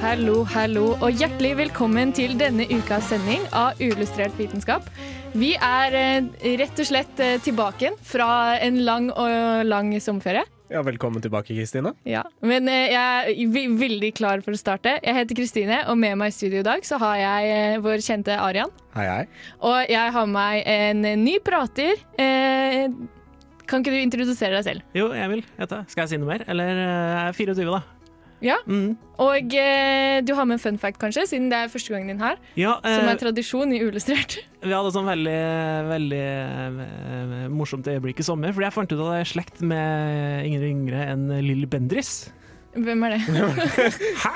Hallo, hallo, og hjertelig velkommen til denne ukas sending av Uillustrert vitenskap. Vi er eh, rett og slett eh, tilbake fra en lang og lang sommerferie. Ja, velkommen tilbake, Kristine. Ja, Men eh, jeg er veldig klar for å starte. Jeg heter Kristine, og med meg i studio i dag så har jeg eh, vår kjente Arian. Hei, hei. Og jeg har med meg en ny prater. Eh, kan ikke du introdusere deg selv? Jo, jeg vil. jeg. Skal jeg si noe mer? Eller jeg er 24, da. Ja. Mm. Og eh, du har med en fun fact, kanskje, siden det er første gangen din her. Ja, Som eh, er tradisjon i Uillustrert. vi hadde et sånn veldig, veldig eh, morsomt øyeblikk i sommer, fordi jeg fant ut at jeg er slekt med ingen yngre enn Lill Bendris. Hvem er det? Hæ?!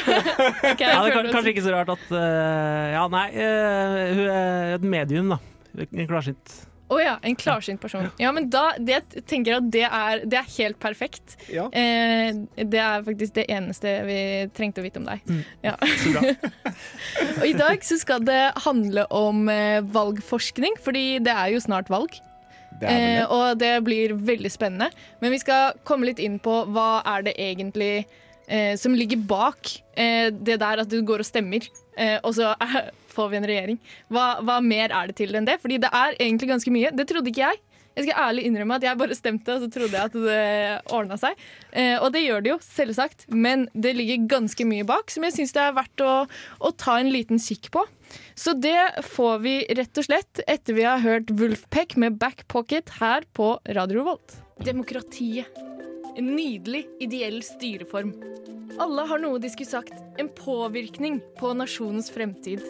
okay, Ja, det er kanskje ikke så rart at uh, Ja, nei, uh, hun er et medium, da. En klarsynt. Å ja, en klarsynt person. Ja, men da det, tenker jeg at det er, det er helt perfekt. Ja. Eh, det er faktisk det eneste vi trengte å vite om deg. Mm. Ja. Så bra. Og i dag så skal det handle om eh, valgforskning, fordi det er jo snart valg. Det vel Eh, det. og det blir veldig spennende. Men vi skal komme litt inn på hva er det egentlig eh, som ligger bak eh, det der at du går og stemmer, eh, og så får vi en regjering. Hva, hva mer er det til enn det? Fordi det er egentlig ganske mye. Det trodde ikke jeg. Jeg skal ærlig innrømme at jeg bare stemte, og så trodde jeg at det ordna seg. Eh, og det gjør det jo, selvsagt, men det ligger ganske mye bak som jeg syns det er verdt å, å ta en liten kikk på. Så det får vi rett og slett etter vi har hørt Wolfpack med Back Pocket her på Radio Revolt. Demokratiet. En nydelig, ideell styreform. Alle har noe de skulle sagt. En påvirkning på nasjonens fremtid.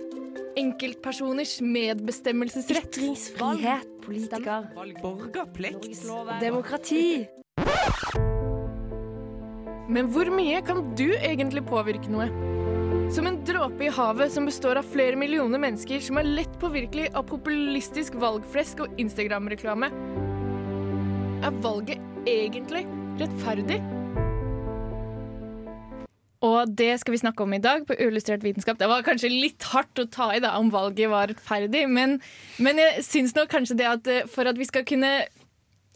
Enkeltpersoners medbestemmelsesrett. Ytringsfrihet, politiker, Borgerplikt. demokrati. Men hvor mye kan du egentlig påvirke noe? Som en dråpe i havet som består av flere millioner mennesker som er lett påvirkelig av populistisk valgflesk og Instagram-reklame. Er valget egentlig rettferdig? Og det skal vi snakke om i dag på Uillustrert vitenskap. Det var kanskje litt hardt å ta i da, om valget var rettferdig, men, men jeg syns nok kanskje det at eh, for at vi skal kunne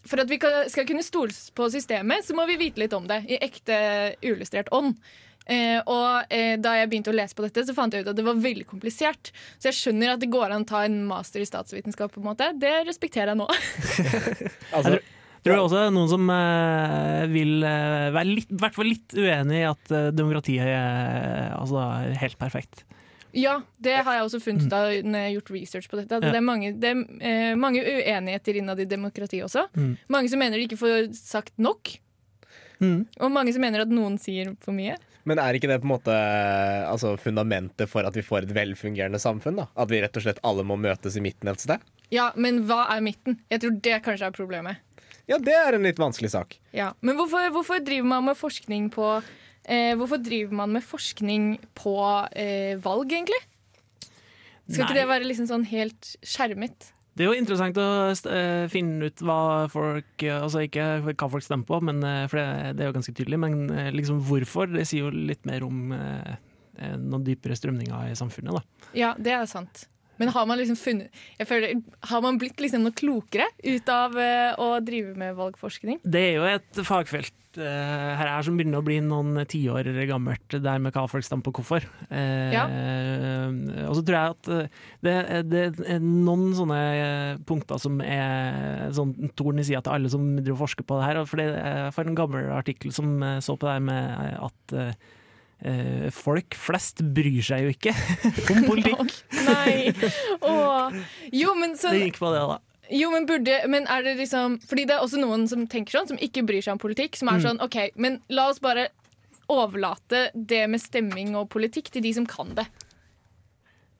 for at vi skal kunne stole på systemet, så må vi vite litt om det i ekte uillustrert ånd. Eh, og eh, da jeg begynte å lese på dette, så fant jeg ut at det var veldig komplisert. Så jeg skjønner at det går an å ta en master i statsvitenskap. på en måte Det respekterer jeg nå. Altså, Tror du også det er noen som eh, vil eh, være litt, i hvert fall litt uenig i at eh, demokratiet er altså, helt perfekt? Ja, det har jeg også funnet ut av når jeg har gjort research på dette. Ja. det er mange, det er, eh, mange uenigheter innad i demokratiet også. Mm. Mange som mener de ikke får sagt nok. Mm. Og mange som mener at noen sier for mye. Men er ikke det på en måte altså, fundamentet for at vi får et velfungerende samfunn? da? At vi rett og slett alle må møtes i midten et sted? Ja, men hva er midten? Jeg tror det kanskje er problemet. Ja, det er en litt vanskelig sak. Ja, Men hvorfor, hvorfor driver man med forskning på eh, Hvorfor driver man med forskning på eh, valg, egentlig? Skal ikke det være liksom sånn helt skjermet? Det er jo interessant å eh, finne ut hva folk eh, Altså ikke hva folk stemmer på, men, eh, for det, det er jo ganske tydelig, men liksom hvorfor. Det sier jo litt mer om noen dypere strømninger i samfunnet. da. Ja, det er sant. Men har man liksom funnet jeg føler, Har man blitt liksom noe klokere ut av å drive med valgforskning? Det er jo et fagfelt eh, her er som begynner å bli noen tiår gammelt, der med hva folk stemmer på hvorfor. Eh, Og så tror jeg at eh, det, det er noen sånne punkter som er sånn torn i sida til alle som driver og forsker på det her. For det er en gammel artikkel som så på det her med at eh, folk flest bryr seg jo ikke om politikk. Nei! Åh. Jo, men så Det gikk på det, da. Jo, men burde Men er det liksom Fordi det er også noen som tenker sånn, som ikke bryr seg om politikk. Som er Mm. sånn OK, men la oss bare overlate det med stemming og politikk til de som kan det.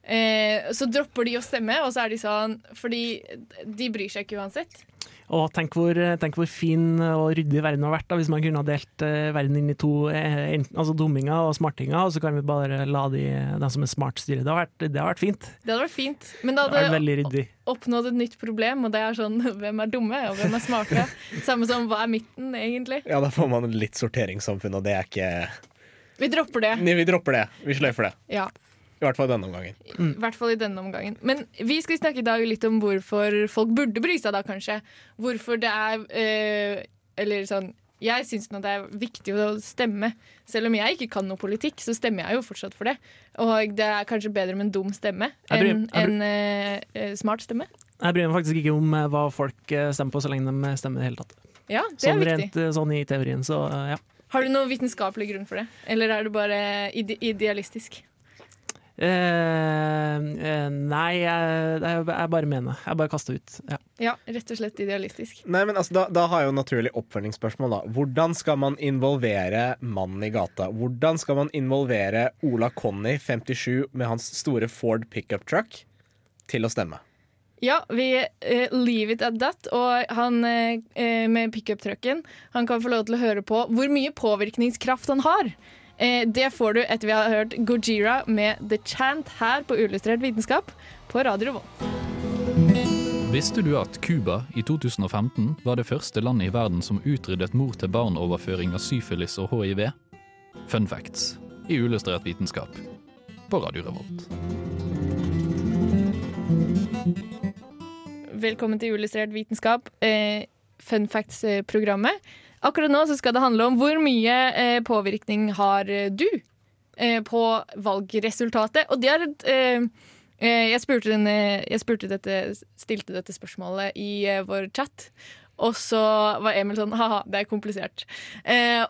Eh, så dropper de å stemme, og så er de sånn Fordi de bryr seg ikke uansett. Og tenk hvor, tenk hvor fin og ryddig verden har vært da, hvis man kunne ha delt eh, verden inn i to, eh, enten- altså dumminger og smartinger, og så kan vi bare la de, de som er smart, styre. Det har vært, det har vært fint. Det hadde vært fint. Men da Det hadde veldig oppnådd et nytt problem, og det er sånn hvem er dumme, og hvem er smarte? Samme som hva er midten, egentlig? Ja, da får man litt sorteringssamfunn, og det er ikke Vi dropper det. Nei, Vi dropper det. Vi sløyfer det. Ja. I hvert fall denne omgangen. I hvert fall i denne omgangen. Men vi skal snakke i dag litt om hvorfor folk burde bry seg, da kanskje. Hvorfor det er eh, Eller sånn Jeg syns nå det er viktig å stemme. Selv om jeg ikke kan noe politikk, så stemmer jeg jo fortsatt for det. Og det er kanskje bedre med en dum stemme enn en eh, eh, smart stemme. Jeg bryr meg faktisk ikke om eh, hva folk eh, stemmer på, så lenge de stemmer i det hele tatt. Ja, det Sånn er viktig. rent sånn i teorien, så ja. Har du noen vitenskapelig grunn for det? Eller er det bare ide idealistisk? Eh, eh, nei, jeg, jeg, jeg bare mener. Jeg bare kaster ut. Ja. Ja, rett og slett idealistisk. Nei, men altså, da, da har jeg jo naturlig oppfølgingsspørsmål. da Hvordan skal man involvere mannen i gata? Hvordan skal man involvere Ola Conny, 57, med hans store Ford pickup truck, til å stemme? Ja, vi uh, leave it at that. Og han eh, med pickup-trucken Han kan få lov til å høre på hvor mye påvirkningskraft han har. Eh, det får du etter vi har hørt Gojira med The Chant her på Uillustrert vitenskap på Radio Revolt. Visste du at Cuba i 2015 var det første landet i verden som utryddet mor-til-barn-overføring av syfilis og hiv? Fun facts i Uillustrert vitenskap på Radio Revolt. Velkommen til Uillustrert vitenskap, eh, fun facts-programmet. Akkurat nå så skal det handle om hvor mye eh, påvirkning har eh, du eh, på valgresultatet. Og det er et eh, eh, jeg, spurte denne, jeg spurte dette, stilte dette spørsmålet i eh, vår chat. Og så var Emil sånn ha-ha, det er komplisert.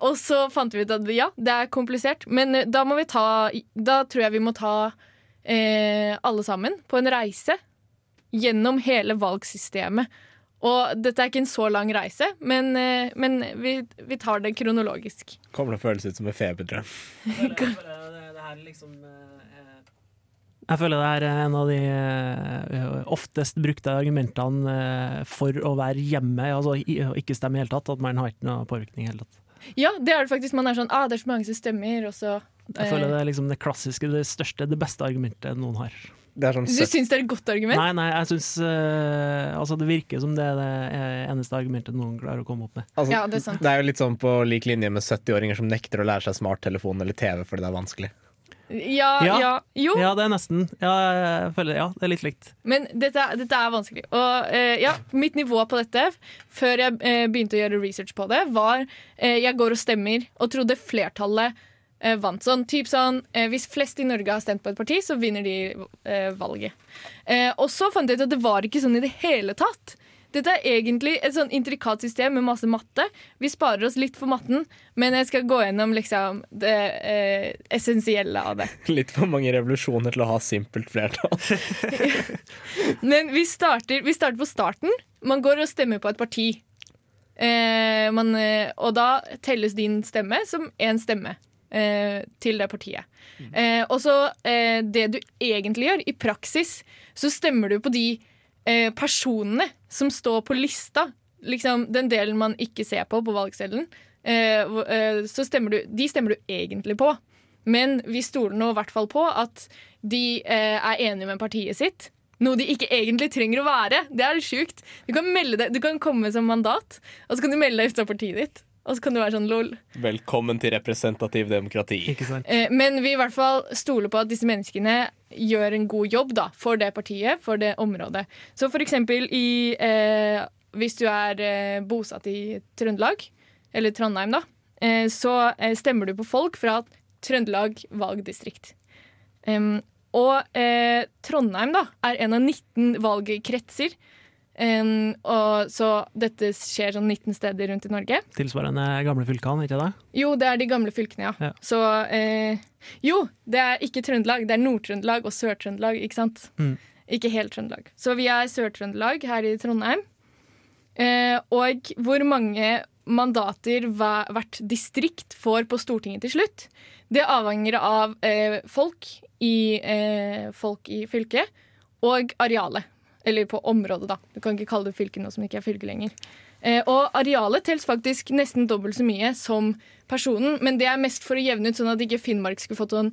Og så fant vi ut at ja, det er komplisert, men da må vi ta Da tror jeg vi må ta alle sammen på en reise gjennom hele valgsystemet. Og dette er ikke en så lang reise, men, eh, men vi, vi tar det kronologisk. Kommer til å føles ut som en feberdrøm. Jeg føler det er en av de eh, oftest brukte argumentene eh, for å være hjemme, altså ikke stemme i det hele tatt. At man har ikke noe påvirkning i hele tatt. Ja, det er det faktisk. Man er sånn ah, det er så mange som stemmer, og så Jeg føler det er liksom det klassiske, det største, det beste argumentet noen har. Det er sånn Du syns det er et godt argument? Nei, nei, jeg syns Altså, det virker som det er det eneste argumentet noen klarer å komme opp med. altså, Ja, det er sant. det er jo litt sånn på lik linje med 70-åringer som nekter å lære seg smarttelefon eller TV fordi det er vanskelig. Ja, ja. Ja. Jo, Ja, det er nesten. Ja, jeg føler, ja, det er litt likt. men dette, er- dette er vanskelig. Og eh, ja, mitt nivå på dette, før jeg eh, begynte å gjøre research på det, var eh, jeg går og stemmer og trodde flertallet eh, vant. Sånn, typ sånn, eh, hvis flest i Norge har stemt på et parti, så vinner de eh, valget. Eh, og så fant jeg ut at det var ikke sånn i det hele tatt. Dette er egentlig et sånn intrikat system med masse matte. Vi sparer oss litt for matten, men jeg skal gå gjennom liksom, det eh, essensielle av det. Litt for mange revolusjoner til å ha simpelt flertall. Men vi starter, vi starter på starten. Man går og stemmer på et parti. Eh, man, eh, og da telles din stemme som én stemme til det partiet. Eh, og så eh, det du egentlig gjør, i praksis, så stemmer du på de eh, personene som står på lista. Liksom den delen man ikke ser på på valgseddelen. Eh, eh, så stemmer du, de stemmer du egentlig på. Men vi stoler nå i hvert fall på at de eh, er enige med partiet sitt. Noe de ikke egentlig trenger å være. Det er sjukt. Du kan, melde deg, du kan komme som mandat, og så kan du melde deg ut av partiet ditt. Og så kan du være sånn lol. Velkommen til representativ demokrati. Ikke sant? Eh, men vi i hvert fall stoler på at disse menneskene gjør en god jobb da, for det partiet, for det området. Så for eksempel i eh, Hvis du er eh, bosatt i Trøndelag, eller Trondheim, da, eh, så eh, stemmer du på folk fra Trøndelag valgdistrikt. Og eh, Trondheim da, er en av 19 valgkretser. Em, og så dette skjer sånn 19 steder rundt i Norge. Tilsvarende gamle fylkene, ikke det? Jo, det er de gamle fylkene, ja. Ja. Så uh, Jo, det er ikke Trøndelag. Det er Nord-Trøndelag og Sør-Trøndelag, ikke sant? Mm. Ikke helt Trøndelag. Så vi er Sør-Trøndelag her i Trondheim. Uh, og hvor mange mandater hvert distrikt får på Stortinget til slutt, det avhenger av uh, folk i folk i fylket, og arealet. Eller på området, da. Du kan ikke kalle det fylke nå som ikke er fylke lenger. Eh, og arealet telles faktisk nesten dobbelt så mye som personen, men det er mest for å jevne ut, sånn at ikke Finnmark skulle fått sånn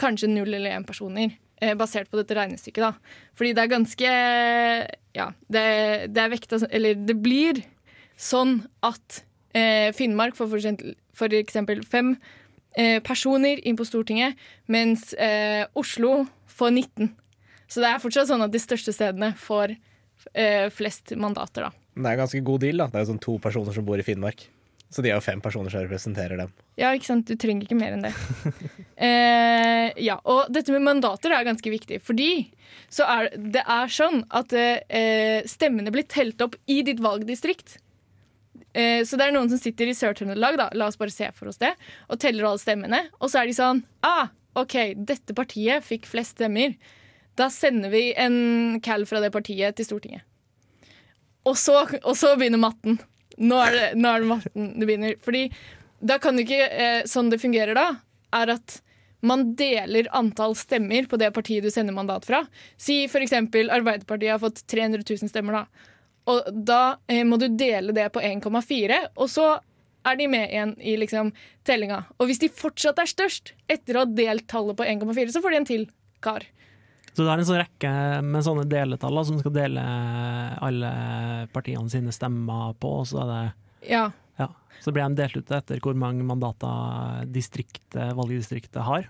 kanskje null eller én personer. Eh, basert på dette regnestykket, da. Fordi det er ganske Ja, det, det er vekta Eller det blir sånn at eh, Finnmark får for eksempel, for fem eh, personer inn på Stortinget, mens eh, Oslo får 19. Så det er fortsatt sånn at de største stedene får eh, flest mandater, da. Men det er en ganske god deal. da Det er jo sånn to personer som bor i Finnmark. Så de er jo fem personer som representerer dem. Ja, ikke sant? Du trenger ikke mer enn det. eh, ja, Og dette med mandater er ganske viktig, fordi så er, det er sånn at eh, stemmene blir telt opp i ditt valgdistrikt. Eh, så det er noen som sitter i Sør-Trøndelag, da, la oss bare se for oss det, og teller alle stemmene. Og så er de sånn ah, OK, dette partiet fikk flest stemmer. Da sender vi en cal fra det partiet til Stortinget. Og så, og så begynner matten. Nå er, det, nå er det matten det begynner. Fordi da kan du ikke eh, Sånn det fungerer da, er at man deler antall stemmer på det partiet du sender mandat fra. Si f.eks. Arbeiderpartiet har fått 300 000 stemmer, da. Og da eh, må du dele det på 1,4, og så er de med igjen i liksom, tellinga. Og hvis de fortsatt er størst etter å ha delt tallet på 1,4, så får de en til kar. Så det er en sånn rekke med sånne deletall som skal dele alle partiene sine stemmer på, og så er det Ja. ja. Så blir de delt ut etter hvor mange mandater distriktet, valgdistriktet har.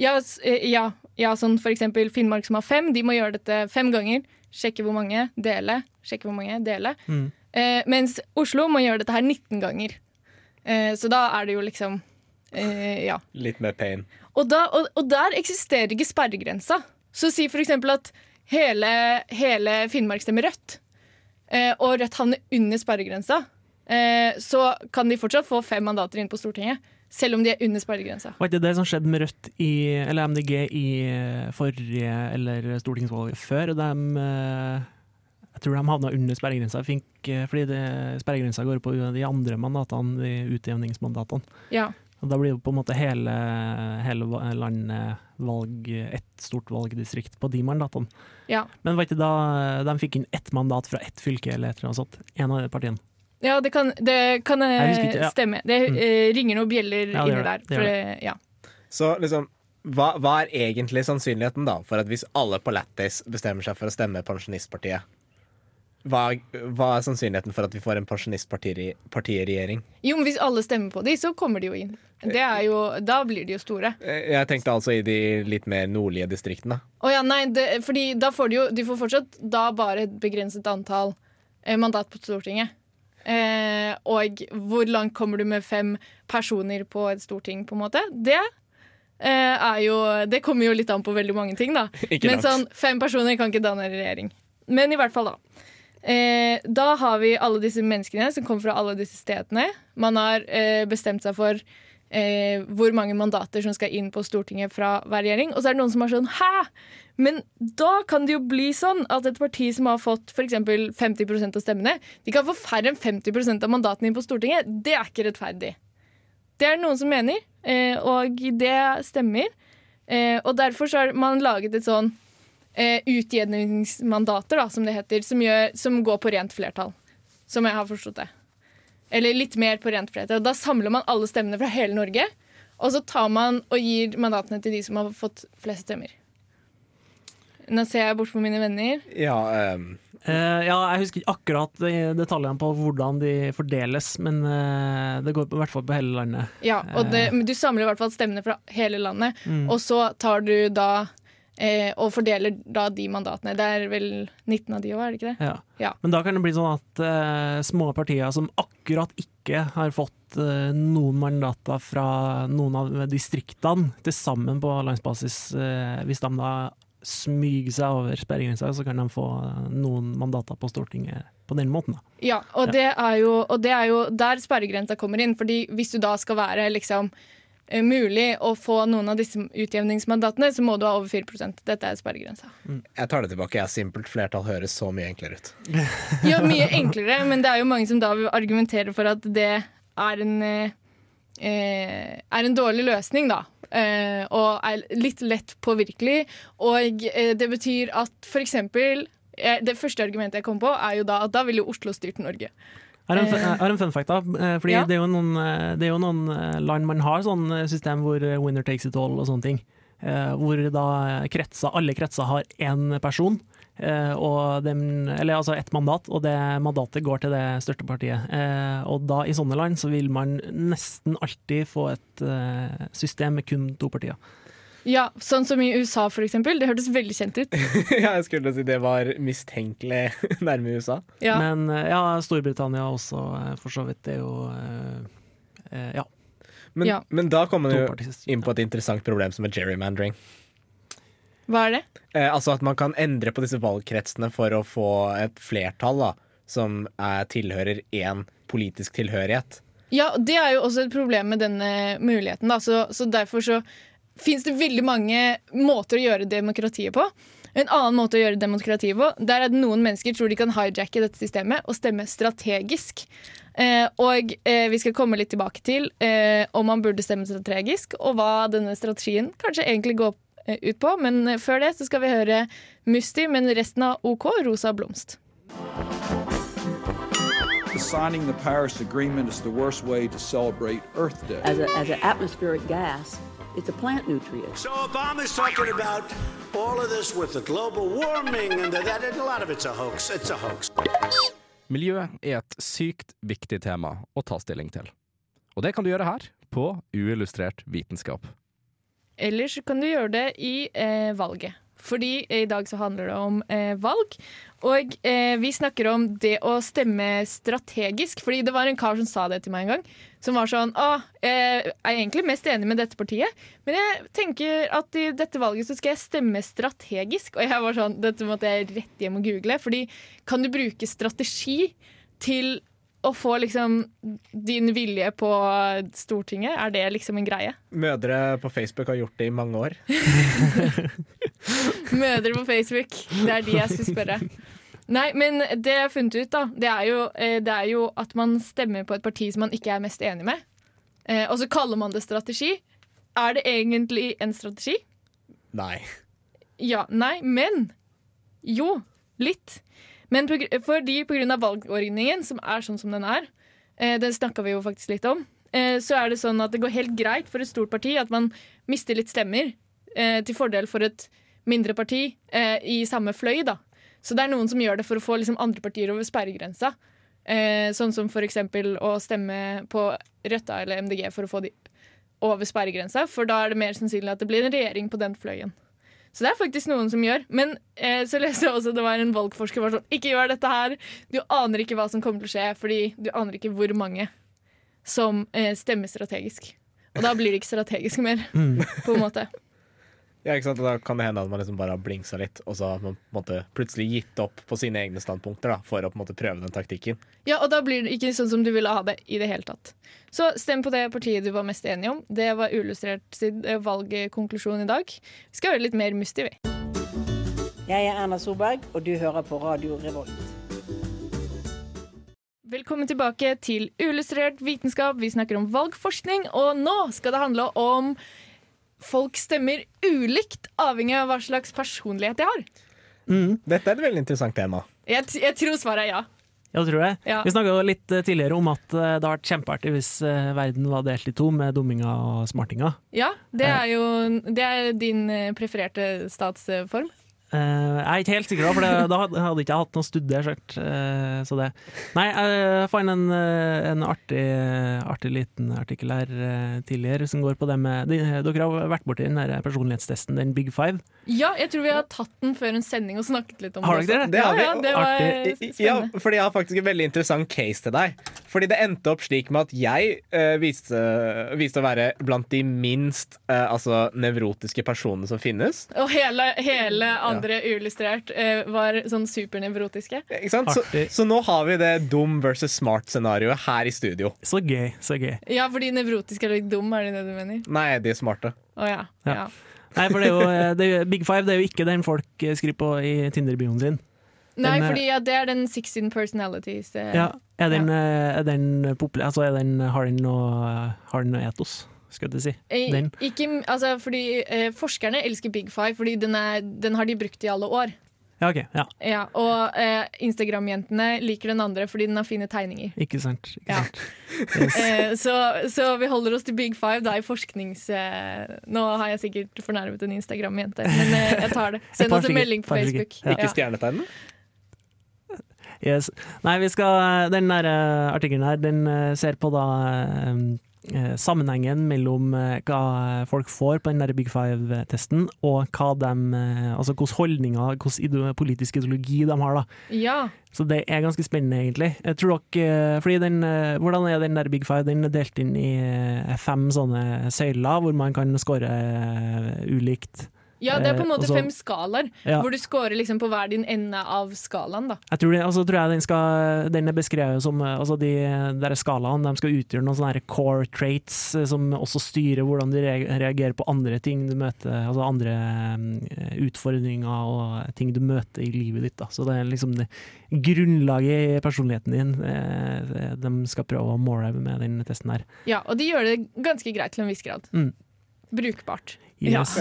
Ja, eh, ja, ja, sånn for eksempel Finnmark som har fem, de må gjøre dette fem ganger. Sjekke hvor mange, dele, sjekke hvor mange, dele. Mm. Eh, mens Oslo må gjøre dette her 19 ganger. Eh, så da er det jo liksom eh, Ja. Litt mer pain. Og, da, og, og der eksisterer ikke sperregrensa. Så si eksempel at hele, hele Finnmark stemmer rødt, eh, og Rødt havner under sperregrensa. Eh, så kan de fortsatt få fem mandater inn på Stortinget, selv om de er under sperregrensa. Var ikke det som skjedde med Rødt i, eller MDG i forrige eller stortingsvalget før? De, eh, jeg tror de havna under sperregrensa, eh, fordi det- sperregrensa går på de andre mandatene, de utjevningsmandatene. Ja. Og da blir jo på en måte hele, hele landet valg, ett stort valgdistrikt på de mandatene. Ja. Men var ikke da de fikk inn ett mandat fra ett fylke eller et eller annet sånt? En av de partiene. Ja, det kan, det kan eh, Jeg ikke, ja. stemme. Det Mm. eh, ringer noen bjeller Ja, inni der. For, ja. Så liksom, hva, hva er egentlig sannsynligheten da for at hvis alle på Lattis bestemmer seg for å stemme Pensjonistpartiet, hva, hva er sannsynligheten for at vi får en pensjonistpartiregjering? Jo, men hvis alle stemmer på de, så kommer de jo inn. Det er jo, da blir de jo store. Eh, Jeg tenkte altså i de litt mer nordlige distriktene. Å ja, nei, det, fordi da får de jo De får fortsatt da bare et begrenset antall eh, mandat på Stortinget. Eh, og hvor langt kommer du med fem personer på et storting, på en måte? Det eh, er jo Det kommer jo litt an på veldig mange ting, da. Ikke Men langt. sånn, fem personer kan ikke danne regjering. Men i hvert fall, da. Eh, da har vi alle disse menneskene som kommer fra alle disse stedene. Man har eh, bestemt seg for eh, hvor mange mandater som skal inn på Stortinget fra hver regjering. Og så er det noen som er sånn Hæ? Men da kan det jo bli sånn at et parti som har fått f.eks. 50% av stemmene, de kan få færre enn 50% av mandatene inn på Stortinget. Det er ikke rettferdig. Det er noen som mener, eh, og det stemmer. Eh, og derfor så har man laget et sånn eh, utjevningsmandater, da, som det heter, som, gjør, som går på rent flertall. Som jeg har forstått det. Eller litt mer på rent flertall. Da samler man alle stemmene fra hele Norge, og så tar man og gir mandatene til de som har fått flest stemmer. Nå ser jeg bort på mine venner. Ja, um... Eh, ja, jeg husker ikke akkurat detaljene på hvordan de fordeles, men eh, det går på, i hvert fall på hele landet. Ja, og det, Du samler i hvert fall stemmene fra hele landet, Mm. og så tar du da eh, og fordeler da de mandatene. Det er vel 19 av de òg, er det ikke det? Ja. Ja. Men da kan det bli sånn at eh, små partier som akkurat ikke har fått eh, noen mandater fra noen av distriktene til sammen på landsbasis, eh, hvis de da smyger seg over sperregrensa, så kan de få eh, noen mandater på Stortinget på den måten. Da. Ja, og, Det er jo, og det er jo der sperregrensa kommer inn. Fordi hvis du da skal være liksom mulig å få noen av disse utjevningsmandatene, så må du ha over 4% Dette er sperregrensa. jeg tar det tilbake. Jeg Simpelt flertall høres så mye enklere ut. Ja, mye enklere, men det er jo mange som da vil argumentere for at det er en eh, eh, er en dårlig løsning, da. eh, og er litt lett påvirkelig. Og eh, det betyr at for eksempel eh, Det første argumentet jeg kom på, er jo da at da ville jo Oslo styrt Norge. Jeg har en, fun- jeg har en fun fact, da. eh, Fordi Ja. det, er jo noen, eh, det er jo noen eh, land man har sånn eh, system hvor eh, winner takes it all og sånne ting. Eh, Hvor da kretser, alle kretser har én person, eh, dem, eller altså ett mandat, og det mandatet går til det største partiet. Eh, Og da i sånne land så vil man nesten alltid få et eh, system med kun to partier. Ja, Sånn som i USA, for eksempel. Det hørtes veldig kjent ut. ja, jeg skulle si det var mistenkelig nærme USA. Ja. Men eh, ja, Storbritannia også, eh, for så vidt. Det er jo eh, eh, Ja. Men, Ja. men da kommer man jo inn på et interessant problem som er gerrymandering. Hva er det? Eh, altså at man kan endre på disse valgkretsene for å få et flertall da, som er, tilhører én politisk tilhørighet. Ja, det er jo også et problem med denne muligheten. Da. Så, så derfor så fins det veldig mange måter å gjøre demokratiet på. En annen måte å gjøre demokratiet på Der er det noen mennesker tror de kan hijacke dette systemet og stemme strategisk. Eh, og eh, vi skal komme litt tilbake til eh, om man burde stemme strategisk, og hva denne strategien kanskje egentlig går eh, ut på. Men eh, før det så skal vi høre Musti, men resten av OK, Rosa blomst. Signing the Paris Agreement is the worst way to celebrate Earth Day. As, a, as an atmospheric gas, it's a plant nutrient. So Obama's talking about all of this with the global warming and that, and a lot of it's a hoax. It's a hoax. Miljø er et sykt viktig tema å ta stilling til. Og det kan du gjøre her, på Uillustrert vitenskap. Ellers kan du gjøre det i eh, valget. Fordi i dag så handler det om eh, valg. Og eh, vi snakker om det å stemme strategisk. Fordi det var en kar som sa det til meg en gang. Som var sånn Å, jeg er egentlig mest enig med dette partiet, men jeg tenker at i dette valget så skal jeg stemme strategisk. Og jeg var sånn Dette måtte jeg rett hjem og google. Fordi kan du bruke strategi til å få liksom din vilje på Stortinget? Er det liksom en greie? Mødre på Facebook har gjort det i mange år. Mødre på Facebook. Det er de jeg skulle spørre. Nei, men det jeg har funnet ut, da, det er, jo, eh, det er jo at man stemmer på et parti som man ikke er mest enig med. Eh, og så kaller man det strategi. Er det egentlig en strategi? Nei. Ja, nei, men Jo, litt. Men på, fordi av valgordningen, som er sånn som den er, eh, det snakka vi jo faktisk litt om, eh, så er det sånn at det går helt greit for et stort parti at man mister litt stemmer eh, til fordel for et mindre parti eh, i samme fløy, da. Så det er noen som gjør det for å få liksom, andre partier over sperregrensa. Eh, sånn som eksempel å stemme på Rødta eller MDG for å få de over sperregrensa, for da er det mer sannsynlig at det blir en regjering på den fløyen. Så det er faktisk noen som gjør. Men eh, så leste jeg også det var en valgforsker som var sånn Ikke gjør dette her! Du aner ikke hva som kommer til å skje, fordi du aner ikke hvor mange som eh, stemmer strategisk. Og da blir det ikke strategisk mer, på en måte. Ja, ikke sant? Da kan det hende at man liksom bare har blingsa litt, og så har man på en måte plutselig gitt opp på sine egne standpunkter da, for å på en måte prøve den taktikken. Ja, og da blir det ikke sånn som du ville ha det i det hele tatt. Så stem på det partiet du var mest enig om. Det var Uillustrert sin eh, valgkonklusjon i dag. Vi skal høre litt mer Musti, vi. Jeg er Erna Solberg, og du hører på Radio Revolt. Velkommen tilbake til Uillustrert vitenskap. Vi snakker om valgforskning, og nå skal det handle om folk stemmer ulikt, avhengig av hva slags personlighet de har. Dette er et veldig interessant tema. Jeg, t- jeg tror svaret er ja. Ja, det tror jeg. Ja. Vi snakka litt eh, tidligere om at eh, det hadde vært kjempeartig hvis eh, verden var delt i to, med dumminga og smartinga. Ja, det er jo det er din prefererte statsform. Eh, jeg er ikke helt sikker, da, for det, da hadde ikke jeg hatt noe studert. eh, så det. Nei, jeg fant en, eh, en artig, artig liten artikkel her tidligere som går på det med de, Dere har vært borti den der personlighetstesten, den Big Five. Ja, jeg tror vi har tatt den før en sending og snakket litt om Har det. dere det? det? har vi. Ja, ja, det var Artig. spennende. Ja, fordi jeg har faktisk en veldig interessant case til deg. Fordi det endte opp slik med at jeg uh, viste, viste å være blant de minst uh, altså, nevrotiske personene som finnes. Og hele, hele andre uillustrert uh, var sånn supernevrotiske. Ikke sant? Så, så nå har vi det dum versus smart-scenarioet her i studio. Så gøy, så gøy. Ja, fordi nevrotisk er litt dum, er det det du mener? Nei, de er smarte. Oh, ja. Ja. ja. Nei, for det er jo, det er, jo- Big Five det er jo ikke den folk skriver på i Tinder-bioen sin. Nei, Den, eh, fordi ja, det er den 16 personalities. Det. Ja, er den, ja. er den populær, altså er den, har den noe, noe etos? si. Eh, Den. Ikke, altså, fordi eh, Forskerne elsker Big Five, fordi den, er, den har de brukt i alle år. Ja, okay, Ja, Ja, og eh, Instagram-jentene liker den andre fordi den har fine tegninger. ikke sant. Ikke Ja. sant. Yes. Eh, så, så vi holder oss til Big Five da i forsknings... Eh, nå har jeg sikkert fornærmet en Instagram-jente, men eh, jeg tar det. Send oss en melding på. Facebook. Ja. Ikke stjernetegnene? Yes. Nei, vi skal, den der eh, artikkelen her, den eh, ser på da eh, eh, sammenhengen mellom eh, hva folk får på den der Big Five-testen, og hva de, eh, altså hvilke holdninger, hvilken politisk ideologi de har. da. Ja. Så det er ganske spennende, egentlig. Jeg tror dere, fordi den, eh, Hvordan er den der Big Five? Den er delt inn i eh, fem sånne søyler, hvor man kan score eh, ulikt. Ja, det er på en Eh, måte og så- fem skalaer, Ja. hvor du scorer liksom på hver din ende av skalaen. da. Jeg tror, det, altså, tror jeg den, skal, den er beskrevet som eh, altså de der skalaene de skal utgjøre noen sånne core traits eh, som også styrer hvordan du reagerer på andre ting du møter, altså andre eh, utfordringer og ting du møter i livet ditt. Da. Så det er liksom det grunnlaget i personligheten din eh, de skal prøve å måle med den testen her. Ja, Og de gjør det ganske greit til en viss grad. Mm. Brukbart. Yes.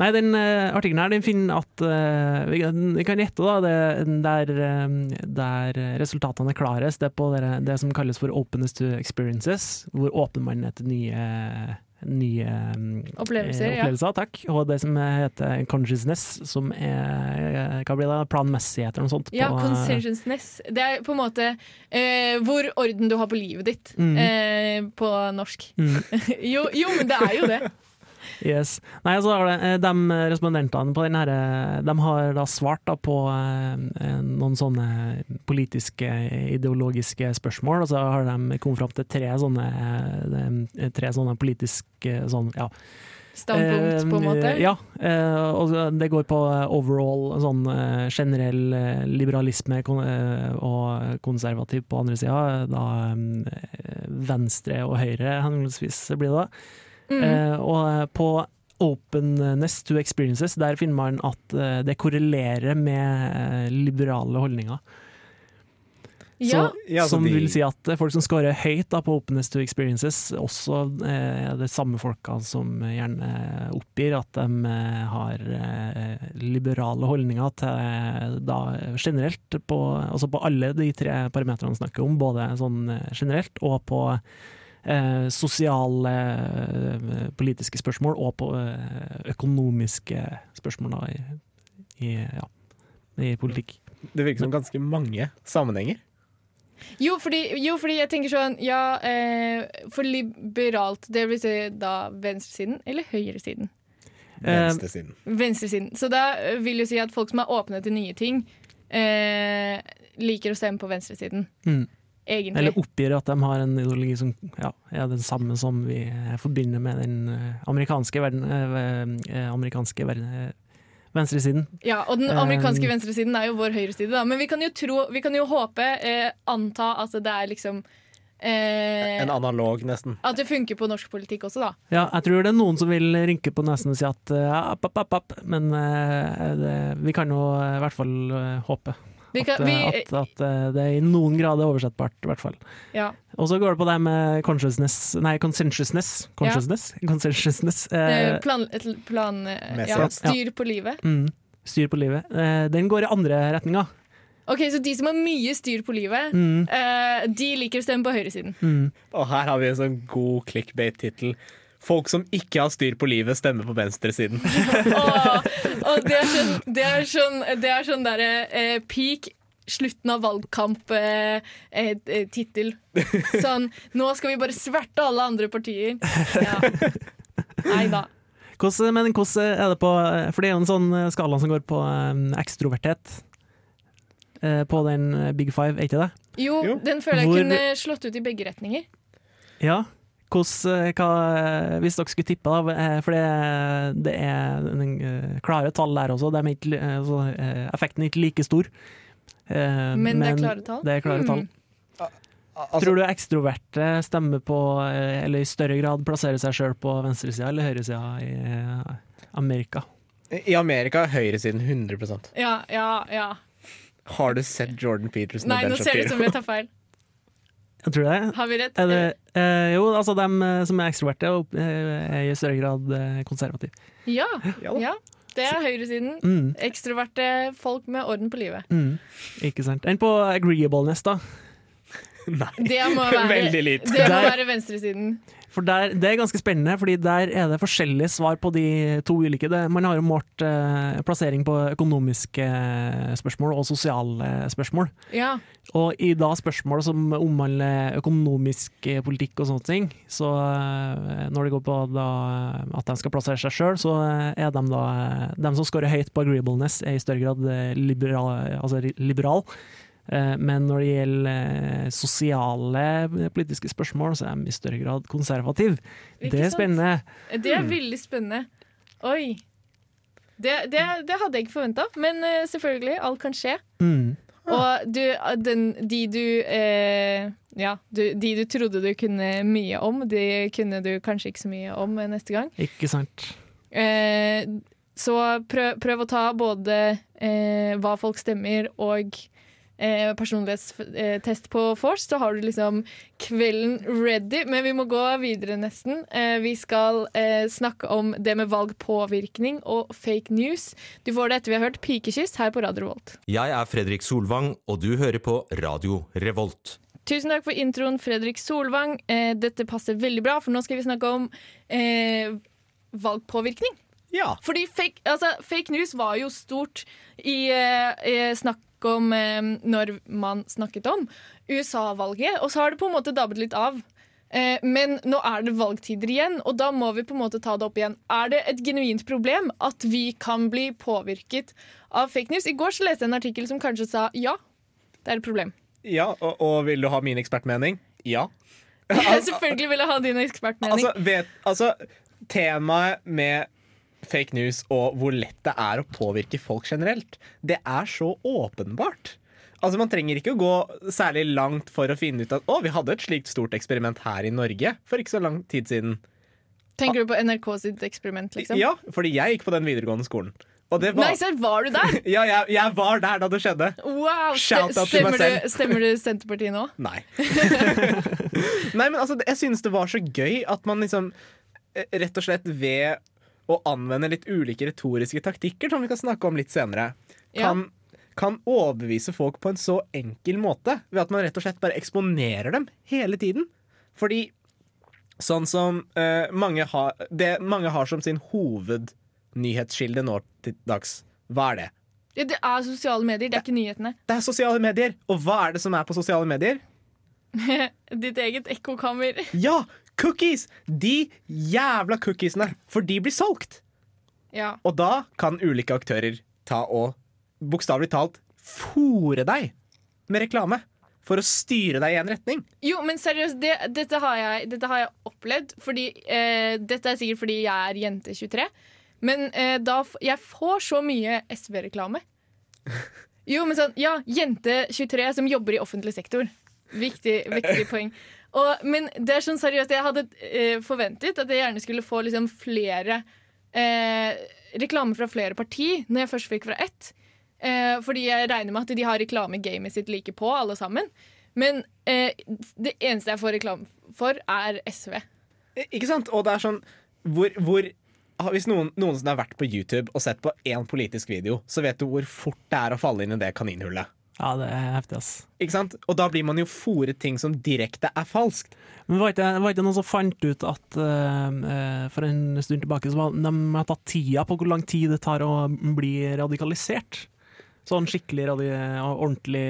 Nei, den uh, artikkelen her den finner at uh, vi, kan- vi kan gjette da, det, der, um, der resultatene er klarest, det er på det, det som kalles for openness to experiences, hvor åpner man etter nye nye eh, Opplevelser, ja. takk. Og det som heter consciousness, som er hva blir det, planmessighet eller noe sånt. Ja, consciousness conscientiousness. Det er på en måte uh, hvor orden du har på livet ditt, mm. eh, på norsk. Mm. jo, jo, men det er jo det. Yes. Nei, så har det, eh, de respondentene på den her, eh, de har da svart da på eh, noen sånne politiske, ideologiske spørsmål, og så har de kommet fram til tre sånne, eh, tre sånne politiske sånn, ja. Standpunkt, på en måte. Eh, Ja, eh, og det går på overall sånn eh, generell eh, liberalisme eh, og konservativ på andre sida. Da eh, venstre og høyre, henholdsvis, blir det Mhm. Eh, og på openness to experiences, der finner man at eh, det korrelerer med eh, liberale holdninger. Ja. Så, Ja, som de- vil si at folk som scorer høyt da, på openness to experiences, også eh, er det samme folka som gjerne oppgir at de eh, har eh, liberale holdninger til eh, da generelt, på, altså på alle de tre parametrene vi snakker om, både sånn eh, generelt og på eh, sosiale eh, politiske spørsmål og på eh, økonomiske spørsmål da, i, i, ja, i politikk. Det virker som ganske mange sammenhenger. Jo fordi, jo, fordi jeg tenker sånn Ja, eh, for liberalt, det vil si da venstresiden eller høyresiden? Venstresiden. Venstresiden. Så da eh, vil jo si at folk som er åpne til nye ting, eh, liker å stemme på venstresiden. Mm. Egentlig. Eller oppgir at de har en ideologi som ja, er den samme som vi forbinder med den eh, amerikanske, verden, eh, eh, amerikanske verden, venstresiden. Ja, og den amerikanske venstresiden er jo vår høyreside, da. Men vi kan jo tro, vi kan jo håpe, eh, anta at det er liksom eh, En analog, nesten. At det funker på norsk politikk også, da. Ja, jeg tror det er noen som vil rynke på nesen og si at app, app, app, men eh, det, vi kan jo i hvert fall håpe. Vi kan- at, eh, vi- at, at eh, det i noen grad er oversettbart, i hvert fall. Ja. Og så går det på det med consciousness Nei, conscientiousness. Consciousness? Conscientiousness. Eh, plan, et plan eh, ja, styr på livet. mm, styr på livet. Eh, den går i andre retninga. Ok, Så de som har mye styr på livet, Mm. eh, de liker å stemme på høyresiden. Og her har vi en sånn god clickbait-tittel. Folk som ikke har styr på livet, stemmer på venstresiden. Og, og det er sånn, det er sånn, det er sånn derre eh, peak slutten av valgkamp-tittel. Eh, eh, sånn Nå skal vi bare sverte alle andre partier. Ja. Nei da. Hvordan, men hvordan er det på For det er jo en sånn skala som går på um, ekstroverthet. eh, På den Big Five, er ikke det? Jo, den føler jeg Hvor- kunne slått ut i begge retninger. Ja. Hvordan, hva, hvis dere skulle tippe, da, eh, for det, det er en, eh, klare tall der også, er ikke, eh, altså, eh, effekten er ikke like stor. Men, Men det er klare tall? Det er klare Mm. tall. Tror du ekstroverte stemmer på, eh, eller i større grad plasserer seg sjøl på venstresida eller høyresida i eh, Amerika? I Amerika er høyresiden 100% Ja, ja, ja. Har du sett Jordan Peterson Nei, og nå ser det ut som vi tar feil. Jeg tror det. Har vi rett? Er det, Eh, jo, altså dem eh, som er ekstroverte, eh, er i større grad eh, konservative. Ja, Ja ja. Det er høyresiden. Mm. Ekstroverte folk med orden på livet. Mm. Ikke sant. Enn på agreeableness, da. Det må være, Veldig lite. Det må Der- være venstresiden. For der, Det er ganske spennende, fordi der er det forskjellige svar på de to ulike. Det, man har jo målt eh, plassering på økonomiske eh, spørsmål og sosiale spørsmål. Ja. Og i da spørsmål som omhandler økonomisk eh, politikk og sånne ting, så eh, når det går på da, at de skal plassere seg sjøl, så eh, er de da De som scorer høyt på agreeableness, er i større grad eh, liberal. Altså liberal. Eh, Men når det gjelder eh, sosiale eh, politiske spørsmål, så er de i større grad konservative. Det er spennende. Det er veldig spennende. Oi. Det, det, det hadde jeg ikke forventa, men selvfølgelig, alt kan skje. Mm. Og du, den, de du eh, Ja, du, de du trodde du kunne mye om, de kunne du kanskje ikke så mye om neste gang. Ikke sant. Eh, så prøv, prøv å ta både eh, hva folk stemmer og eh, personlighetstest på Force, så har du liksom kvelden ready. Men vi må gå videre nesten. Eh, vi skal eh, snakke om det med valgpåvirkning og fake news. Du får det etter vi har hørt Pikekyss her på Radio Revolt. Jeg er Fredrik Solvang, og du hører på Radio Revolt. Tusen takk for introen, Fredrik Solvang. Eh, dette passer veldig bra, for nå skal vi snakke om eh, valgpåvirkning. Ja. Fordi fake, altså, fake news var jo stort i eh, eh, snakk om eh, når man snakket om USA-valget, og så har det på en måte dabbet litt av. Eh, men nå er det valgtider igjen, og da må vi på en måte ta det opp igjen. Er det et genuint problem at vi kan bli påvirket av fake news? I går så leste jeg en artikkel som kanskje sa ja, det er et problem. Ja, og, og vil du ha min ekspertmening? Ja. Selvfølgelig vil jeg ha din ekspertmening. Altså, vet, altså, temaet med fake news og hvor lett det er å påvirke folk generelt, det er så åpenbart. Altså, Man trenger ikke å gå særlig langt for å finne ut at å, vi hadde et slikt stort eksperiment her i Norge for ikke så lang tid siden. Tenker du på NRK sitt eksperiment, liksom? Ja, fordi jeg gikk på den videregående skolen. Og det var, Nei, serr, var du der? ja, jeg, jeg var der da det skjedde. Wow, Shout out til stemmer, selv. du, stemmer du Senterpartiet nå? Nei. Nei, men altså, jeg synes det var så gøy at man liksom eh, rett og slett ved å anvende litt ulike retoriske taktikker, som vi kan snakke om litt senere, Ja. kan, kan overbevise folk på en så enkel måte ved at man rett og slett bare eksponerer dem hele tiden. Fordi sånn som uh, mange, har, det mange har som sin hovednyhetskilde nå til dags, hva er det? Ja, det er sosiale medier, det er ikke nyhetene. Det er sosiale medier. Og hva er det som er på sosiale medier? Ditt eget ekkokammer. Ja, cookies! De jævla cookiesene. For de blir solgt. Ja. Og da kan ulike aktører ta og bokstavelig talt fòre deg med reklame. For å styre deg i en retning. Jo, men seriøst, det, dette, har jeg, dette har jeg opplevd. Fordi, eh, dette er sikkert fordi jeg er jente 23. Men eh, da jeg får så mye SV-reklame. Jo, men sånn, ja, jente 23 som jobber i offentlig sektor. Viktig, viktig poeng. Og, men det er sånn seriøst, jeg hadde eh, forventet at jeg gjerne skulle få liksom flere eh, reklame fra flere parti når jeg først fikk fra ett. Eh, fordi jeg regner med at de har reklamegamet sitt like på, alle sammen. Men eh, det eneste jeg får reklame for, er SV. Ikke sant? Og det er sånn hvor, hvor Hvis noen noensinne har vært på YouTube og sett på én politisk video, så vet du hvor fort det er å falle inn i det kaninhullet. Ja, det er heftig, ass. Ikke sant? Og da blir man jo fòret ting som direkte er falskt. Men var ikke, var ikke noen som fant ut at eh, for en stund tilbake så var, de har tatt tida på hvor lang tid det tar å bli radikalisert? Sånn skikkelig radi ordentlig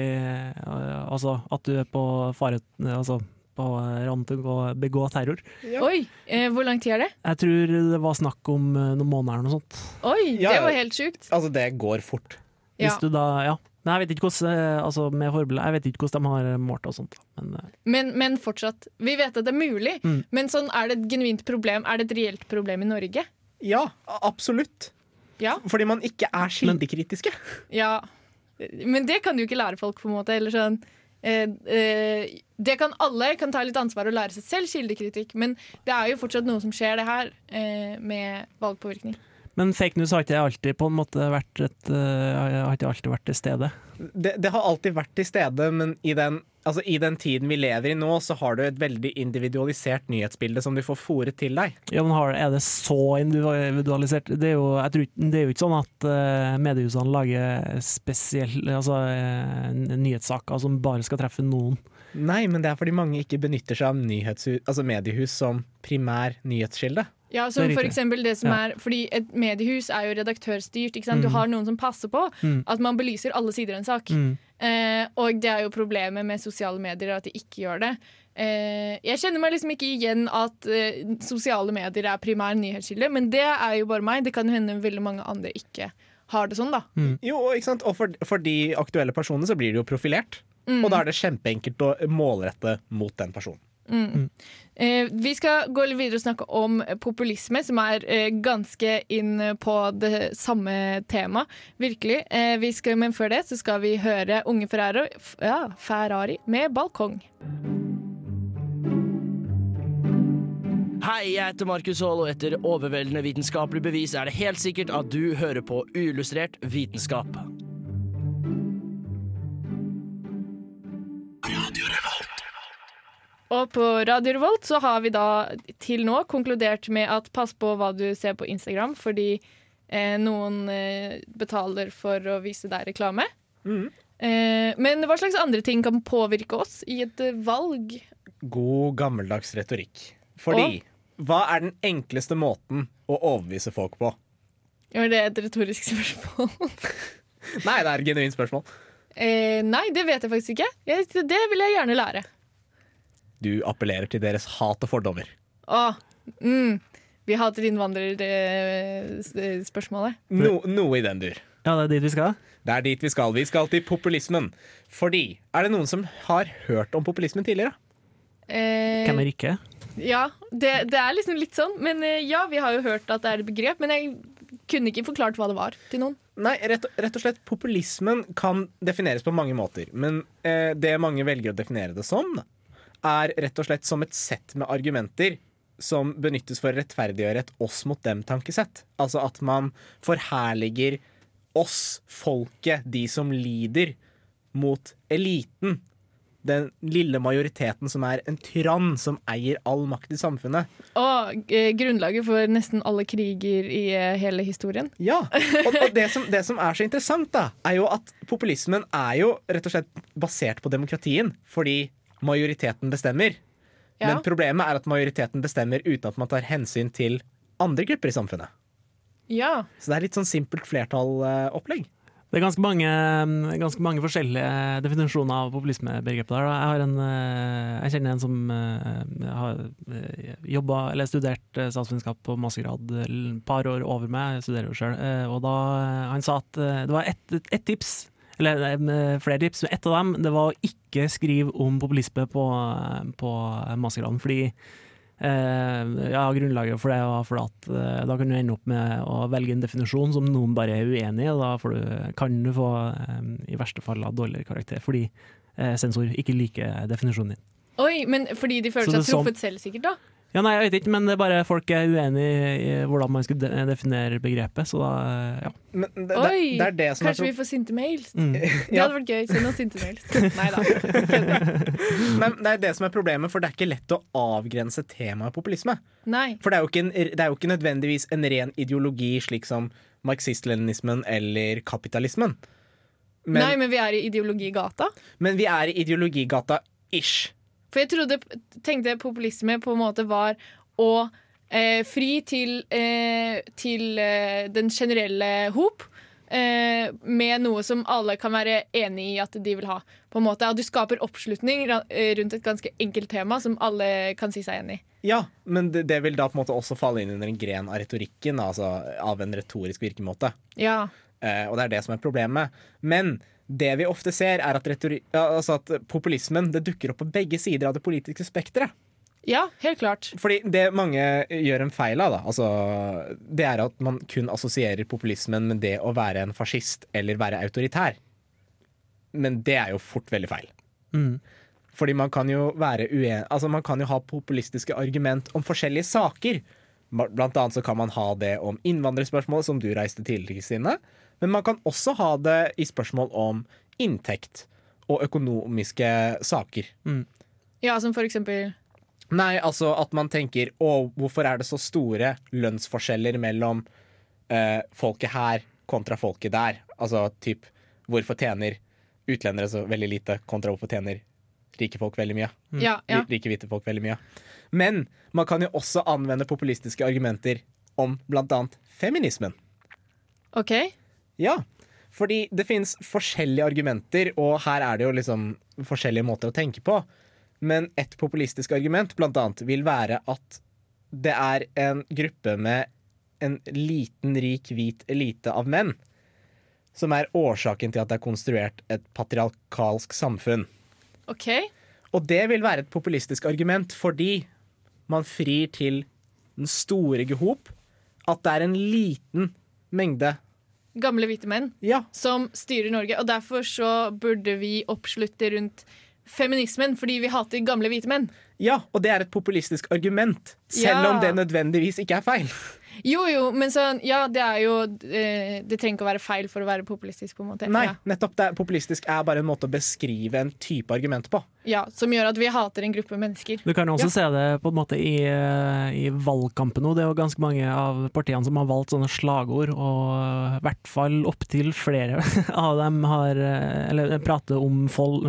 uh, Altså at du er på fare Altså på rand til å begå terror. Oi, eh, hvor lang tid er det? Jeg tror det var snakk om noen måneder eller noe sånt. Oi, Ja, det ja. var helt sjukt. Altså, det går fort. Hvis du da, ja. Men jeg vet ikke hvordan, eh, altså med Horble, jeg vet ikke hvordan de har målt og sånt. Men, eh, Men, men fortsatt. Vi vet at det er mulig. Mm. Men sånn, er det et genuint problem? Er det et reelt problem i Norge? Ja, absolutt. Ja. Fordi man ikke er kildekritiske. Ja. Men det kan du ikke lære folk, på en måte. Eller sånn eh, eh, det kan alle kan ta litt ansvar og lære seg selv kildekritikk, men det er jo fortsatt noe som skjer, det her, eh, med valgpåvirkning. Men fake news har ikke alltid på en måte vært et, eh, har ikke alltid vært til stede. Det, det har alltid vært til stede, men i den, altså, i den tiden vi lever i nå, så har du et veldig individualisert nyhetsbilde som du får fòret til deg. Ja, men har, Er det så individualisert? Det er jo, tror, det er jo ikke sånn at uh, mediehusene lager spesielle altså, eh, nyhetssaker som bare skal treffe noen. Nei, men det er fordi mange ikke benytter seg av nyhetshus, altså mediehus som primær nyhetskilde. Ja, Det som for eksempel det som Ja. er Fordi et mediehus er jo redaktørstyrt. Ikke sant? Du Mm. har noen som passer på Mm. at man belyser alle sider av en sak. Mm. Eh, og det er jo problemet med sosiale medier, at de ikke gjør det. Eh, jeg kjenner meg liksom ikke igjen at eh, sosiale medier er primær nyhetskilde, men det er jo bare meg. Det kan hende veldig mange andre ikke har det sånn, da. Jo, ikke sant? Og for, for de aktuelle personene så blir det jo profilert. Mm. Og da er det kjempeenkelt å målrette mot den personen. Mm. Eh, vi skal gå litt videre og snakke om populisme, som er eh, ganske inn på det samme temaet. Virkelig. Eh, vi skal, men før det så skal vi høre Unge Ferrari, f- ja, Ferrari med 'Balkong'. Hei, jeg heter Markus Haall, og etter overveldende vitenskapelig bevis er det helt sikkert at du hører på uillustrert vitenskap. Og på Radio Revolt så har vi da til nå konkludert med at pass på hva du ser på Instagram, fordi eh, noen eh, betaler for å vise deg reklame. Eh, men hva slags andre ting kan påvirke oss i et eh, valg? God, gammeldags retorikk. Fordi hva er den enkleste måten å overbevise folk på? Er det et retorisk spørsmål? Nei, det er et genuint spørsmål. eh, nei, det vet jeg faktisk ikke. Det vil jeg gjerne lære. Du appellerer til deres hat og fordommer. Å, mm, vi hater innvandrerspørsmålet. No, noe i den dur. Ja, det er dit vi skal? Det er dit vi skal. Vi skal til populismen. Fordi Er det noen som har hørt om populismen tidligere? Eh, Hvem er ikke? Ja, det, det er liksom litt sånn. Men eh, ja, vi har jo hørt at det er et begrep. Men jeg kunne ikke forklart hva det var til noen. Nei, rett, rett og slett populismen kan defineres på mange måter. Men eh, det mange velger å definere det som, da, er rett og slett som et sett med argumenter som benyttes for å rettferdiggjøre et oss mot dem-tankesett. Altså at man forherliger oss, folket, de som lider, mot eliten. Den lille majoriteten som er en tyrann som eier all makt i samfunnet. Og eh, grunnlaget for nesten alle kriger i eh, hele historien. Ja, og, og det, som, det som er så interessant, da, er jo at populismen er jo rett og slett basert på demokratien, fordi majoriteten bestemmer. Ja. Men problemet er at majoriteten bestemmer uten at man tar hensyn til andre grupper i samfunnet. Ja. Så det er litt sånn simpelt flertallopplegg. Det er ganske mange, ganske mange forskjellige definisjoner av populismebegrepet. der. Jeg, har en, eh, jeg kjenner en som eh, har eh, jobba, eller studert eh, statsvitenskap på mastergrad et par år over meg, jeg studerer jo sjøl, og da han sa at eh, det var ett et tips, eller eh, flere tips, men ett av dem det var å ikke skrive om populisme på, på mastergraden, fordi Eh, ja, Grunnlaget for det var for at eh, da kan du ende opp med å velge en definisjon som noen bare er uenig i, og da får du, kan du få eh, i verste fall dårligere karakter fordi eh, sensor ikke liker definisjonen din. Oi, men fordi de føler seg truffet sånn- truffet selv, sikkert, da? Ja, nei, jeg vet ikke, men det er bare folk er uenig i hvordan man skal de definere begrepet, så da, ja. Men det, det, Oi, det er det som kanskje er vi får sinte mails? Mm. Det hadde vært gøy. Send oss sinte mails. Nei da. Nei, det er det som er problemet, for det er ikke lett å avgrense temaet populisme. Nei. For det er, jo ikke en, det er jo ikke nødvendigvis en ren ideologi slik som marxist-leninismen eller kapitalismen. Men, Nei, men vi er i ideologigata. men vi er i ideologigata-ish. For jeg trodde, tenkte populisme på en måte var å eh, fri til, eh, til eh, den generelle hop. Eh, med noe som alle kan være enig i at de vil ha. På en måte At du skaper oppslutning eh, rundt et ganske enkelt tema som alle kan si seg enig i. Ja, men det, det vil da på en måte også falle inn under en gren av retorikken, altså av en retorisk virkemåte. Ja. Eh, og det er det som er problemet. Men det vi ofte ser, er at, altså at populismen det dukker opp på begge sider av det politiske spekteret. ja, helt klart. Fordi det mange gjør en feil av, da, altså, det er at man kun assosierer populismen med det å være en fascist eller være autoritær. Men det er jo fort veldig feil. Mm. Fordi man kan jo være uen... Altså man kan jo ha populistiske argument om forskjellige saker, Blant annet så kan man ha det om innvandrerspørsmål, som du reiste tidligere, Kristine. Men man kan også ha det i spørsmål om inntekt og økonomiske saker. Ja, som for eksempel Nei, altså at man tenker Å, hvorfor er det så store lønnsforskjeller mellom eh, folket her kontra folket der? Altså typ Hvorfor tjener utlendere så veldig lite kontra hvorfor tjener rike folk veldig mye? Ja, ja. Rike hvite folk veldig mye. Men man kan jo også anvende populistiske argumenter om blant annet feminismen. OK? Ja, fordi det finnes forskjellige argumenter, og her er det jo liksom forskjellige måter å tenke på. Men et populistisk argument blant annet vil være at det er en gruppe med en liten, rik, hvit elite av menn som er årsaken til at det er konstruert et patriarkalsk samfunn. OK? Og det vil være et populistisk argument fordi man frir til den store gehop at det er en liten mengde Gamle hvite menn som styrer Norge. Og derfor så burde vi oppslutte rundt feminismen, fordi vi hater gamle hvite menn. Ja, og det er et populistisk argument, selv Ja. om det nødvendigvis ikke er feil. Jo, jo, men sånn Ja, det er jo eh, Det trenger ikke å være feil for å være populistisk, på en måte. Nei, Ja. nettopp det. Populistisk er bare en måte å beskrive en type argument på. ja, Som gjør at vi hater en gruppe mennesker. Du kan også Ja. se det på en måte i, eh, i valgkampen nå. Det er jo ganske mange av partiene som har valgt sånne slagord, og i hvert fall opptil flere av dem har eh, Eller prater om fol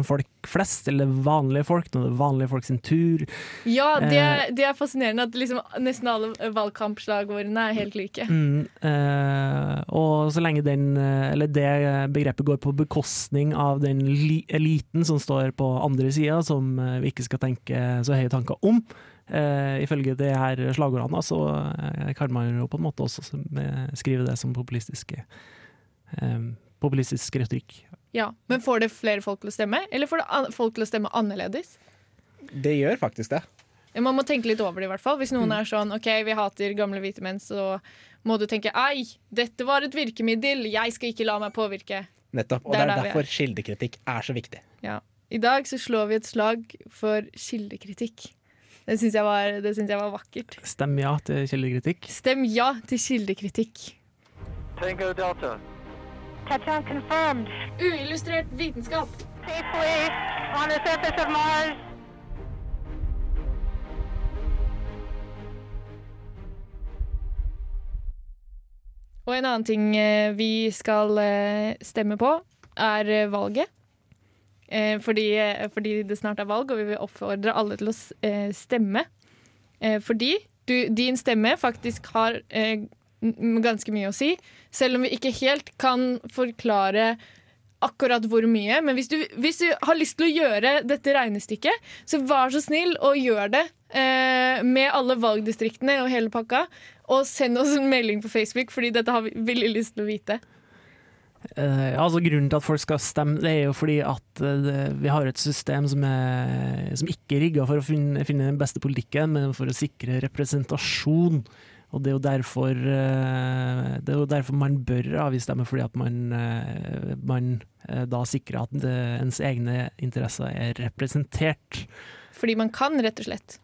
folk flest, eller vanlige folk, når det er vanlige folk sin tur. Ja, det, er, det er fascinerende at liksom nesten alle valgkampslagordene er helt like. Mm, eh, og så lenge den, eh, eller det begrepet går på bekostning av den li eliten som står på andre sida, som eh, vi ikke skal tenke så høye tanker om, Uh, ifølge det her slagordene, så eh, kan man jo på en måte også eh, skrive det som populistisk, uh, populistisk retorikk. Ja, Men får det flere folk til å stemme, eller får det an folk til å stemme annerledes? Det gjør faktisk det. Man må tenke litt over det, i hvert fall. Hvis noen er sånn OK, vi hater gamle hvite menn, så må du tenke ei, dette var et virkemiddel, jeg skal ikke la meg påvirke. Nettopp. Og Det det er er der vi er. derfor kildekritikk er så viktig. Ja. I dag så slår vi et slag for kildekritikk. Det syns jeg, synes jeg var vakkert. Stem ja til kildekritikk. Stem ja til kildekritikk. Tango Delta. Touchdown confirmed. Uillustrert vitenskap. Safely on the surface of Mars. Og en annen ting eh, vi skal eh, stemme på, er eh, valget. Eh, Fordi, fordi det snart er valg, og vi vil oppfordre alle til å stemme. Eh, Fordi du, din stemme faktisk har ganske mye å si, selv om vi ikke helt kan forklare akkurat hvor mye. Men hvis du, hvis du har lyst til å gjøre dette regnestykket, så vær så snill og gjør det eh, med alle valgdistriktene og hele pakka. Og send oss en melding på Facebook, fordi dette har vi veldig lyst til å vite. Uh, altså Grunnen til at folk skal stemme, det er jo fordi at uh, vi har et system som, er, som ikke er rigga for å finne, finne den beste politikken, men for å sikre representasjon. Og det er jo derfor, eh, det er jo derfor man bør avgiftsstemme, fordi at man, eh, man eh, da sikrer at det, ens egne interesser er representert. Fordi man kan, rett og slett.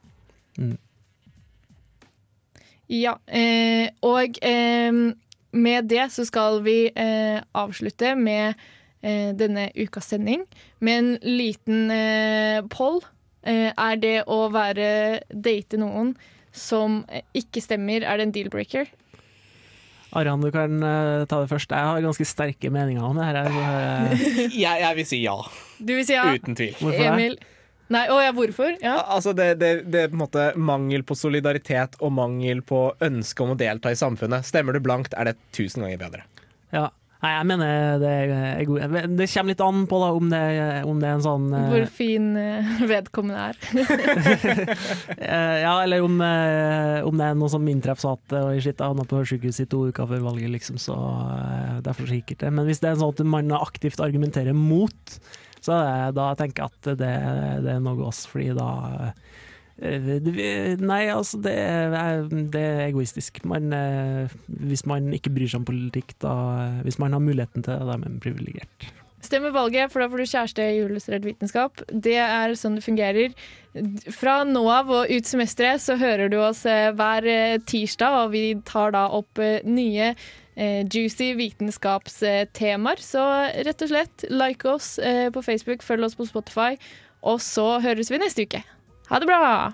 Mm. Ja, eh, og eh, med det så skal vi eh, avslutte med eh, denne ukas sending med en liten poll. Eh, er det å være date noen som eh, ikke stemmer, er det en deal-breaker? Arian, du kan uh, ta det først. Jeg har ganske sterke meninger om det her. Jeg, jeg, jeg vil si ja. Du vil si ja? Uten tvil. Hvorfor det? Emil? Nei, å ja, hvorfor? Ja. Altså det, det, det er på en måte mangel på solidaritet og mangel på ønske om å delta i samfunnet. Stemmer du blankt, er det tusen ganger bedre. Nei, jeg mener det er god. Det kommer litt an på da, om, det, om det er en sånn eh, Hvor fin eh, vedkommende er. eh, Ja, eller om, om det er noe som inntreffer så at Oi, shit, jeg havna på sykehuset i to uker før valget, liksom, så er derfor sikkert det. Men hvis det er sånn at man aktivt argumenterer mot, så er det, da tenker jeg at det, det er noe oss, fordi da Nei, altså, det er, det er egoistisk. Man, eh, hvis man ikke bryr seg om politikk, da Hvis man har muligheten til det, da er man privilegert. Stemmer valget, for da får du kjæreste i illustrert vitenskap. Det er sånn det fungerer. Fra nå av og ut semesteret så hører du oss eh, hver eh, tirsdag, og vi tar da opp eh, nye eh, juicy vitenskapstemaer. Så rett og slett like oss eh, på Facebook, følg oss på Spotify, og så høres vi neste uke. Ha det bra!